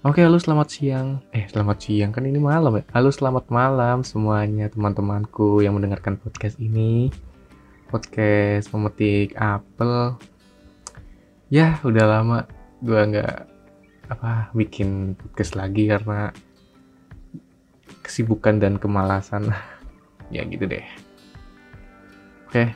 Oke, halo selamat siang. Eh, selamat siang kan ini malam ya. Halo selamat malam semuanya teman-temanku yang mendengarkan podcast ini. Podcast memetik apel. Ya, udah lama gua nggak apa bikin podcast lagi karena kesibukan dan kemalasan. ya gitu deh. Oke.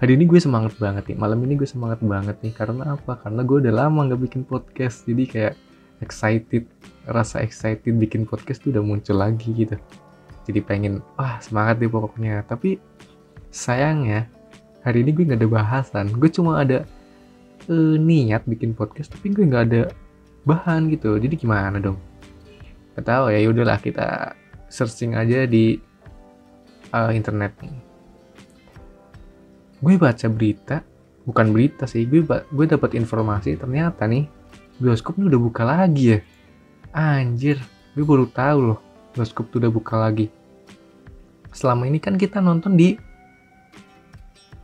Hari ini gue semangat banget nih. Malam ini gue semangat banget nih karena apa? Karena gue udah lama nggak bikin podcast. Jadi kayak excited rasa excited bikin podcast tuh udah muncul lagi gitu. Jadi pengen wah semangat deh pokoknya. Tapi sayangnya hari ini gue nggak ada bahasan. Gue cuma ada uh, niat bikin podcast tapi gue nggak ada bahan gitu. Jadi gimana dong? Gak tahu ya udahlah kita searching aja di uh, internet gue baca berita bukan berita sih gue gue dapat informasi ternyata nih bioskop udah buka lagi ya? Anjir gue baru tahu loh bioskop tuh udah buka lagi. Selama ini kan kita nonton di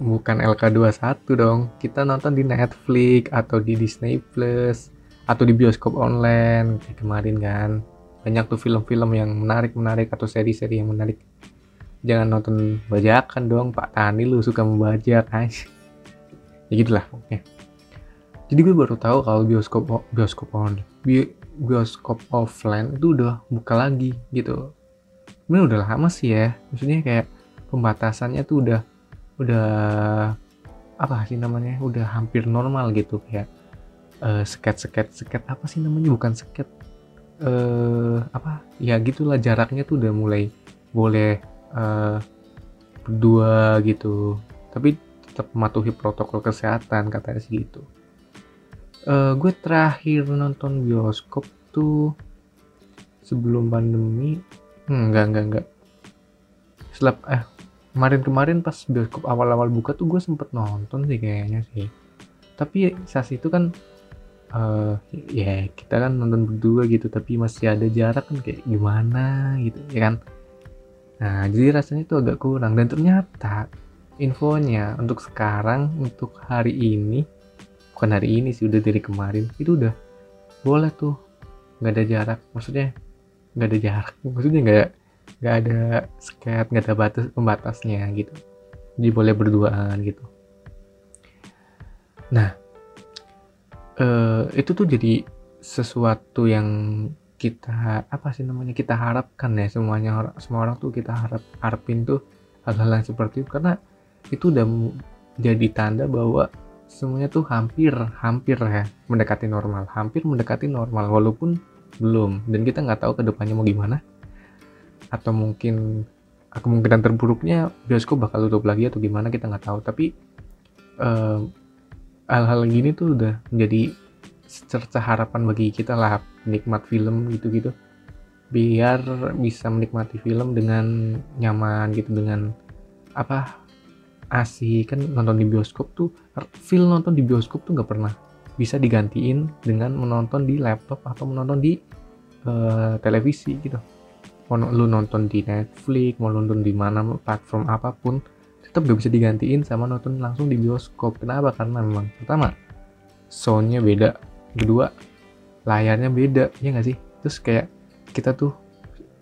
bukan LK21 dong kita nonton di Netflix atau di Disney Plus atau di bioskop online kayak kemarin kan. Banyak tuh film-film yang menarik-menarik atau seri-seri yang menarik. Jangan nonton bajakan dong Pak Tani lu suka membajak aja ya gitulah oke jadi gue baru tahu kalau bioskop bioskop on bi, bioskop offline itu udah buka lagi gitu. Ini udah lama sih ya maksudnya kayak pembatasannya tuh udah udah apa sih namanya udah hampir normal gitu kayak uh, sket sket sket apa sih namanya bukan sket uh, apa ya gitulah jaraknya tuh udah mulai boleh uh, berdua gitu tapi tetap mematuhi protokol kesehatan katanya sih gitu uh, gue terakhir nonton bioskop tuh sebelum pandemi. Hmm, enggak enggak enggak selap eh kemarin-kemarin pas bioskop awal-awal buka tuh gue sempet nonton sih kayaknya sih. Tapi saat itu kan uh, ya kita kan nonton berdua gitu tapi masih ada jarak kan kayak gimana gitu ya kan? Nah jadi rasanya itu agak kurang. Dan ternyata infonya untuk sekarang untuk hari ini bukan hari ini sih udah dari kemarin. Itu udah boleh tuh. Nggak ada jarak maksudnya nggak ada jarak. Maksudnya nggak nggak ada sket nggak ada batas pembatasnya gitu. Jadi boleh berduaan gitu. Nah eh, itu tuh jadi sesuatu yang kita apa sih namanya kita harapkan ya semuanya semua orang tuh kita harap harapin tuh hal-hal yang seperti itu. Karena itu udah jadi tanda bahwa semuanya tuh hampir hampir ya mendekati normal. Hampir mendekati normal walaupun belum. Dan kita nggak tahu ke depannya mau gimana. Atau mungkin kemungkinan terburuknya bioskop bakal tutup lagi atau gimana kita nggak tahu. Tapi hal hal-hal gini tuh udah menjadi secerca harapan bagi kita lah nikmat film gitu-gitu. Biar bisa menikmati film dengan nyaman gitu dengan apa asik. Kan nonton di bioskop tuh feel nonton di bioskop tuh nggak pernah bisa digantiin dengan menonton di laptop atau menonton di uh, televisi gitu. Mau lu nonton di Netflix mau nonton di mana platform apa pun tetap gak bisa digantiin sama nonton langsung di bioskop. Kenapa? Karena memang pertama soundnya beda. Kedua layarnya beda ya nggak sih? Terus kayak kita tuh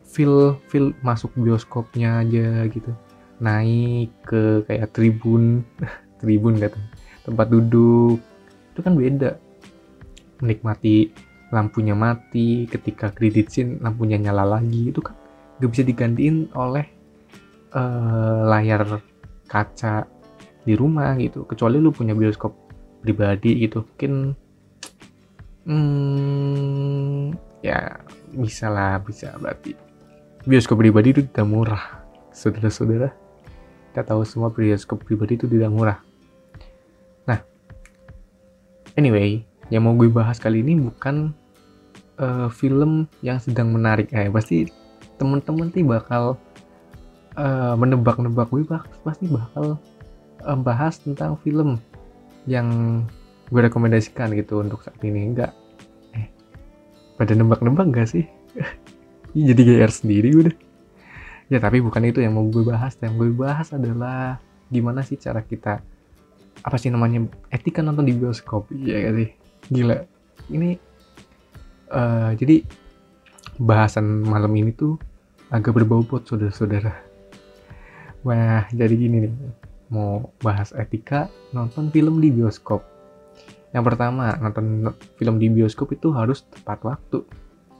feel feel masuk bioskopnya aja gitu. Naik ke kayak tribun tribun gitu tempat duduk. Itu kan beda. Menikmati lampunya mati ketika kredit scene lampunya nyala lagi itu kan gak bisa digantiin oleh uh, layar kaca di rumah gitu. Kecuali lu punya bioskop pribadi gitu mungkin hmm, ya bisa lah bisa. Berarti bioskop pribadi itu udah murah saudara-saudara. Kita tahu semua bioskop pribadi itu tidak murah. Anyway, yang mau gue bahas kali ini bukan uh, film yang sedang menarik. Eh, pasti temen-temen sih bakal uh, menebak-nebak gue bak pasti bakal uh, bahas tentang film yang gue rekomendasikan gitu untuk saat ini. Enggak. Eh pada nebak-nebak gak sih? Jadi GR sendiri udah. Ya tapi bukan itu yang mau gue bahas. Yang gue bahas adalah gimana sih cara kita apa sih namanya etika nonton di bioskop. Ya gak sih? Gila. Ini uh, jadi bahasan malam ini tuh agak berbobot saudara-saudara. Wah jadi gini nih. Mau bahas etika nonton film di bioskop. Yang pertama nonton film di bioskop itu harus tepat waktu.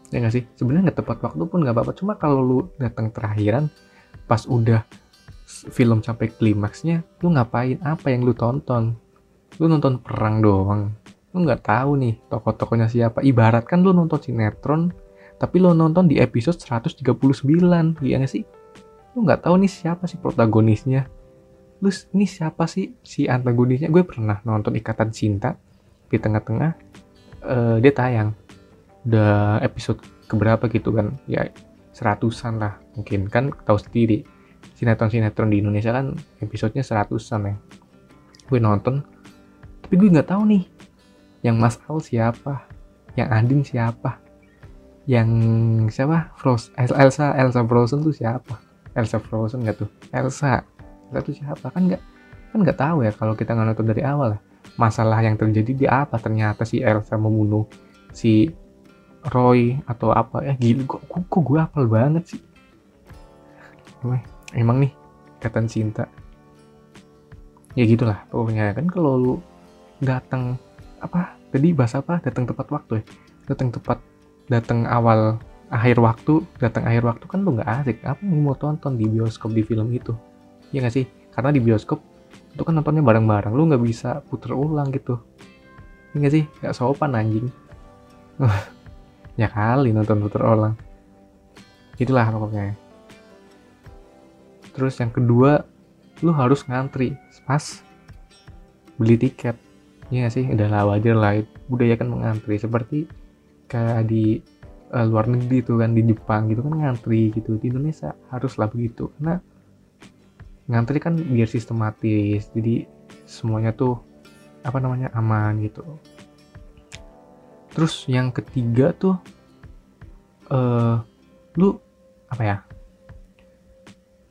Ya nggak sih? Sebenarnya nggak tepat waktu pun nggak apa-apa. Cuma kalau lu datang terakhiran pas udah film sampai klimaksnya lu ngapain? Apa yang lu tonton? Lu nonton perang doang. Lu nggak tahu nih tokoh-tokohnya siapa. Ibarat kan lu nonton sinetron tapi lu nonton di episode 139 iya gak sih? Lu nggak tahu nih siapa sih protagonisnya. Lu ini siapa sih si antagonisnya? Gue pernah nonton ikatan cinta di tengah-tengah uh, dia tayang. Udah episode keberapa gitu kan? Ya seratusan lah mungkin. Kan tahu sendiri sinetron-sinetron di Indonesia kan episodenya seratusan ya. Gue nonton tapi gue nggak tahu nih yang Mas Al siapa yang Andin siapa yang siapa? Frost Elsa Elsa Frozen tuh siapa? Elsa Frozen nggak tuh? Elsa Elsa tuh siapa? Kan nggak kan nggak tahu ya kalau kita nggak nonton dari awal ya. Masalah yang terjadi di apa ternyata si Elsa membunuh si Roy atau apa? Ya gila kok, kok gue apal banget sih emang nih ikatan cinta. Ya gitulah pokoknya kan kalau lu datang apa tadi bahasa apa? Datang tepat waktu ya? Datang tepat datang awal akhir waktu datang akhir waktu kan lu nggak asik. Apa yang mau tonton di bioskop di film itu? Ya nggak sih? Karena di bioskop itu kan nontonnya bareng-bareng. Lu nggak bisa puter ulang gitu. Ya nggak sih? Nggak sopan anjing. Ya kali nonton puter ulang. Itulah pokoknya terus yang kedua lu harus ngantri. Pas beli tiket. Ya sih? Udah lah wajar lah. Budaya kan mengantri. Seperti kayak di uh, luar negeri tuh kan di Jepang gitu kan ngantri gitu. Di Indonesia haruslah begitu. Karena ngantri kan biar sistematis. Jadi semuanya tuh apa namanya aman gitu. Terus yang ketiga tuh uh, lu apa ya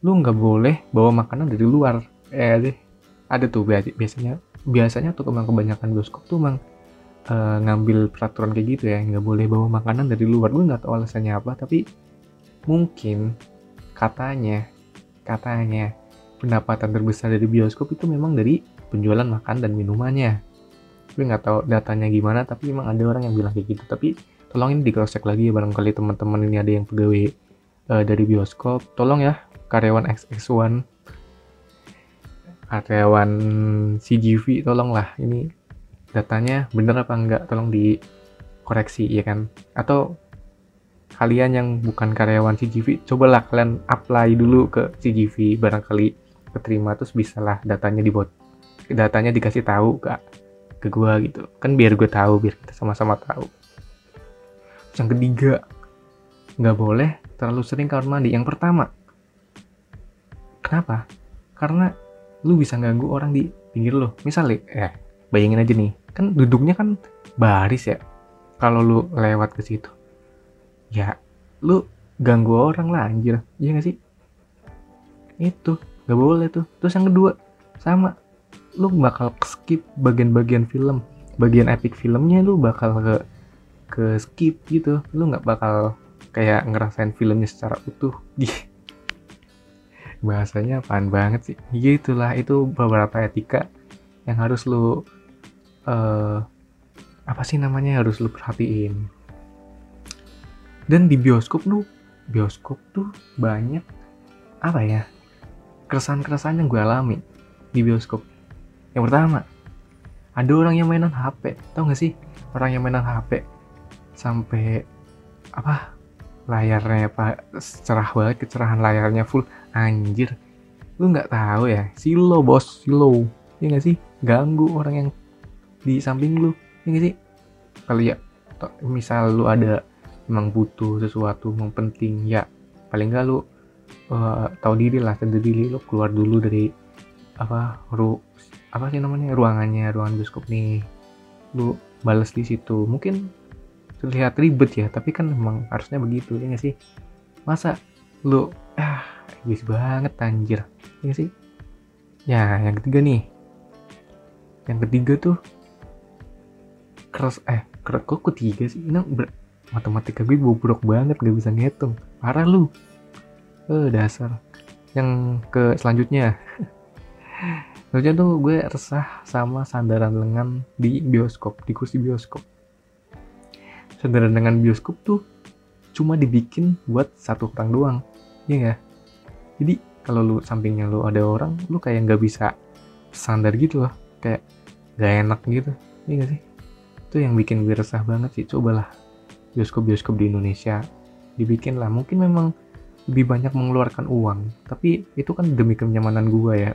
lu nggak boleh bawa makanan dari luar. Eh deh. Ada tuh biasanya biasanya tuh emang kebanyakan bioskop tuh emang uh, ngambil peraturan kayak gitu ya nggak boleh bawa makanan dari luar. Gue nggak tahu alasannya apa tapi mungkin katanya katanya pendapatan terbesar dari bioskop itu memang dari penjualan makan dan minumannya. Gue nggak tahu datanya gimana tapi memang ada orang yang bilang kayak gitu. Tapi tolong ini di cross check lagi ya barangkali teman-teman ini ada yang pegawai uh, dari bioskop. Tolong ya karyawan XX1 karyawan CGV tolonglah. Ini datanya bener apa enggak? Tolong dikoreksi ya kan? Atau kalian yang bukan karyawan CGV cobalah kalian apply dulu ke CGV barangkali keterima terus bisalah datanya dibuat datanya dikasih tahu ke ke gua gitu. Kan biar gue tahu biar kita sama-sama tahu. Yang ketiga nggak boleh terlalu sering kamar mandi yang pertama Kenapa? Karena lu bisa ganggu orang di pinggir lo. Misalnya, ya bayangin aja nih, kan duduknya kan baris ya. Kalau lu lewat ke situ, ya lu ganggu orang lah anjir. Iya gak sih? Itu gak boleh tuh. Terus yang kedua, sama lu bakal skip bagian-bagian film, bagian epic filmnya lu bakal ke ke skip gitu. Lu nggak bakal kayak ngerasain filmnya secara utuh. Bahasanya apaan banget sih? Gitulah itu beberapa etika yang harus lu uh, apa sih namanya harus lu perhatiin. Dan di bioskop lu bioskop tuh banyak apa ya keresahan-keresahan yang gue alami di bioskop. Yang pertama ada orang yang mainan HP tau gak sih? Orang yang mainan HP sampai apa layarnya pak cerah banget kecerahan layarnya full. Anjir lu nggak tahu ya? Silo bos silo. Ya nggak sih? Ganggu orang yang di samping lu. Ya nggak sih? Kalau ya misal lu ada emang butuh sesuatu yang penting ya paling nggak lu uh, tahu diri lah sendiri lu keluar dulu dari apa ru apa sih namanya ruangannya ruangan bioskop nih. Lu balas di situ. Mungkin terlihat ribet ya tapi kan memang harusnya begitu ya gak sih? Masa lu ah egois banget anjir ya gak sih? Ya yang ketiga nih. Yang ketiga tuh keras eh kok ketiga sih? Ini ber, matematika gue bobrok banget gak bisa ngitung parah lu. Eh dasar. Yang ke selanjutnya. Selanjutnya tuh gue resah sama sandaran lengan di bioskop di kursi bioskop sandaran lengan bioskop tuh cuma dibikin buat satu orang doang iya gak? jadi kalau lu sampingnya lu ada orang lu kayak nggak bisa sandar gitu loh kayak gak enak gitu iya gak sih? Itu yang bikin gue resah banget sih cobalah bioskop-bioskop di Indonesia dibikin lah. Mungkin memang lebih banyak mengeluarkan uang tapi itu kan demi kenyamanan gua ya.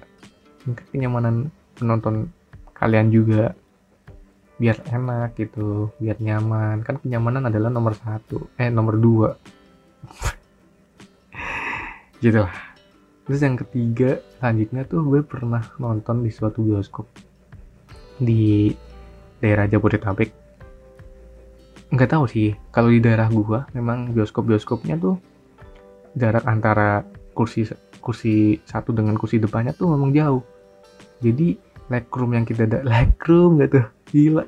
Mungkin kenyamanan penonton kalian juga biar enak gitu biar nyaman. Kan kenyamanan adalah nomor satu eh nomor dua. Gitu lah terus yang ketiga selanjutnya tuh gue pernah nonton di suatu bioskop di daerah Jabodetabek. Nggak tahu sih kalau di daerah gua memang bioskop bioskopnya tuh jarak antara kursi kursi satu dengan kursi depannya tuh memang jauh. Jadi legroom yang kita ada legroom gak gila.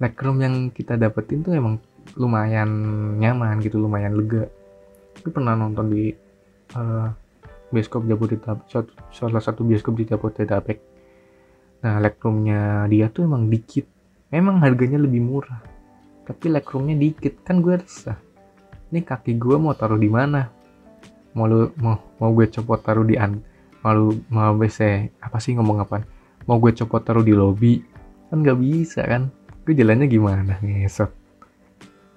Legroom yang kita dapetin tuh emang lumayan nyaman gitu lumayan lega. Gue pernah nonton di uh, bioskop Jabodetabek salah satu bioskop di Jabodetabek. Nah legroomnya dia tuh emang dikit. Memang harganya lebih murah tapi legroomnya dikit. Kan gue resah. Ini kaki gue mau taruh di mana? Mau lu mau mau gue copot taruh di an mau lu mau BC apa sih ngomong apa mau gue copot taruh di lobby kan nggak bisa kan. Gue jalannya gimana ngesot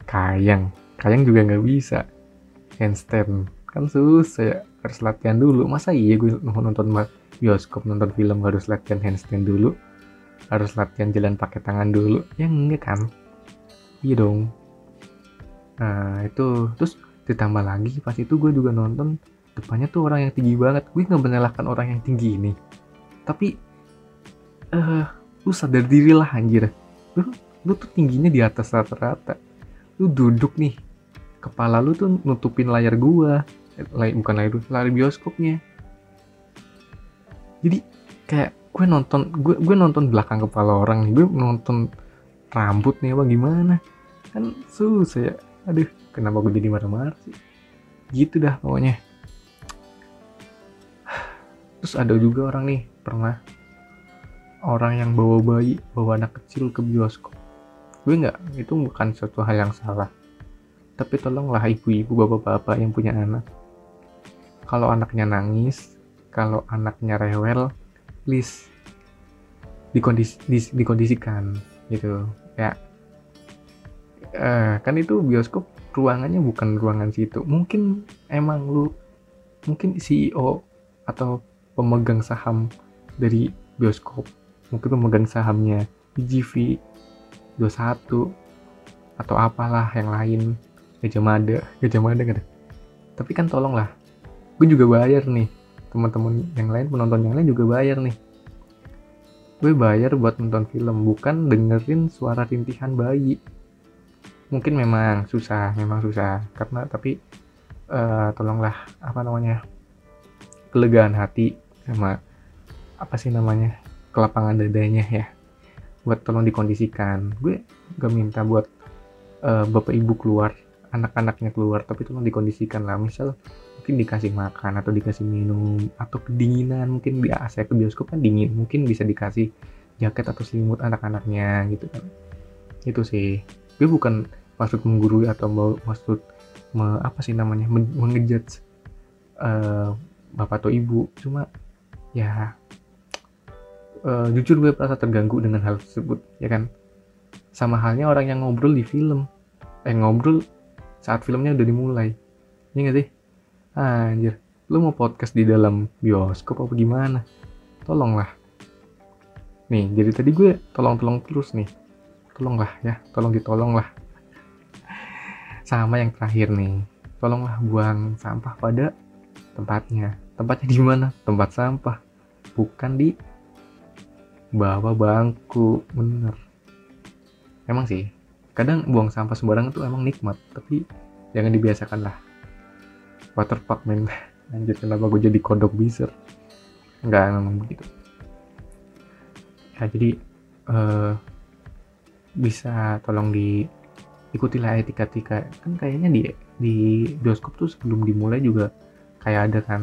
kayang. Kayang juga nggak bisa. Handstand. Kan susah ya harus latihan dulu. Masa iya gue nonton bioskop nonton film harus latihan handstand dulu? Harus latihan jalan pakai tangan dulu? Ya enggak kan? Iya dong. Nah itu. Terus ditambah lagi pas itu gue juga nonton depannya tuh orang yang tinggi banget. Gue nggak menyalahkan orang yang tinggi ini. Tapi eh uh, lu sadar diri lah anjir. Lu, lu tuh tingginya di atas rata-rata. Lu duduk nih kepala lu tuh nutupin layar gua. Eh, bukan layar layar bioskopnya. Jadi kayak gue nonton gue gue nonton belakang kepala orang nih. Gue nonton rambut nih apa gimana? Kan susah ya. Aduh kenapa gue jadi marah-marah sih? Gitu dah pokoknya. Terus ada juga orang nih pernah orang yang bawa bayi bawa anak kecil ke bioskop. Gue nggak itu bukan suatu hal yang salah. Tapi tolonglah ibu-ibu bapak-bapak yang punya anak. Kalau anaknya nangis kalau anaknya rewel please dikondis, dikondisikan gitu. Ya. Uh, kan itu bioskop ruangannya bukan ruangan situ. Mungkin emang lu mungkin CEO atau pemegang saham dari bioskop mungkin pemegang sahamnya. GV 21 atau apalah yang lain. Gajah Mada. Gajah Mada kan tapi kan tolonglah. Gue juga bayar nih. Teman-teman yang lain penonton yang lain juga bayar nih. Gue bayar buat nonton film bukan dengerin suara rintihan bayi. Mungkin memang susah memang susah. Karena tapi uh, tolonglah apa namanya kelegaan hati sama apa sih namanya kelapangan dadanya ya. Buat tolong dikondisikan. Gue gak minta buat uh, bapak ibu keluar anak-anaknya keluar tapi tolong dikondisikan lah. Misal mungkin dikasih makan atau dikasih minum atau kedinginan mungkin di AC ke bioskop kan dingin mungkin bisa dikasih jaket atau selimut anak-anaknya gitu kan. Itu sih. Gue bukan maksud menggurui atau maksud me, apa sih namanya men, mengejat uh, bapak atau ibu. Cuma ya uh, jujur gue merasa terganggu dengan hal tersebut ya kan sama halnya orang yang ngobrol di film eh ngobrol saat filmnya udah dimulai ini gak sih Anjir, lu mau podcast di dalam bioskop apa gimana? Tolonglah. Nih, jadi tadi gue tolong-tolong terus nih. Tolonglah ya, tolong ditolong lah. Sama yang terakhir nih, tolonglah buang sampah pada tempatnya. Tempatnya di mana? Tempat sampah, bukan di bawah bangku. Bener. Emang sih, kadang buang sampah sembarangan tuh emang nikmat, tapi jangan dibiasakan lah waterpark men anjir kenapa gue jadi kodok biser enggak memang begitu ya jadi uh, bisa tolong di ikutilah etika-etika kan kayaknya di di bioskop tuh sebelum dimulai juga kayak ada kan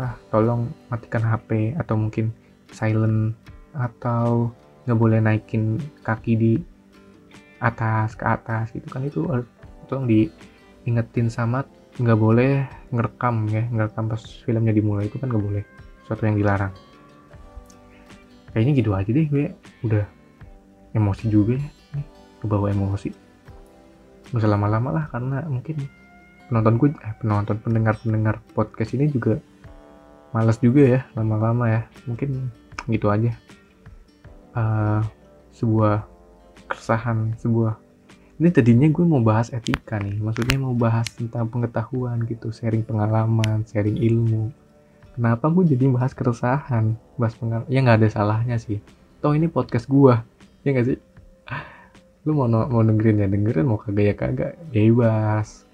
ah tolong matikan HP atau mungkin silent atau nggak boleh naikin kaki di atas ke atas gitu kan. Itu tolong diingetin sama nggak boleh ngerekam ya ngerekam pas filmnya dimulai itu kan nggak boleh sesuatu yang dilarang. Kayaknya gitu aja deh gue udah emosi juga ya. Kebawa emosi. Nggak usah lama-lama lah karena mungkin penonton gue eh, penonton pendengar pendengar podcast ini juga males juga ya lama-lama ya. Mungkin gitu aja uh, sebuah keresahan sebuah ini tadinya gue mau bahas etika nih maksudnya mau bahas tentang pengetahuan gitu sharing pengalaman sharing ilmu. Kenapa gue jadi bahas keresahan bahas pengalaman ya nggak ada salahnya sih. Toh ini podcast gue ya nggak sih? Lu mau mau dengerin ya dengerin mau kagak ya kagak bebas.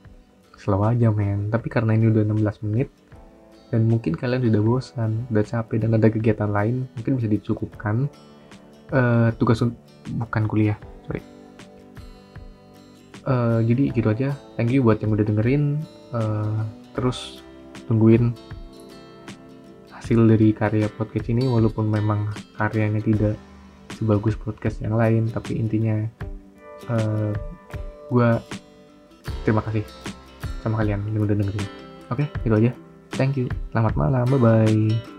Slow aja men. Tapi karena ini udah 16 menit dan mungkin kalian sudah bosan udah capek dan ada kegiatan lain mungkin bisa dicukupkan uh, tugas bukan kuliah sorry. Uh, jadi gitu aja. Thank you buat yang udah dengerin. Uh, terus tungguin hasil dari karya podcast ini walaupun memang karyanya tidak sebagus podcast yang lain tapi intinya uh, gue terima kasih sama kalian yang udah dengerin. Oke okay, itu aja. Thank you. Selamat malam. Bye bye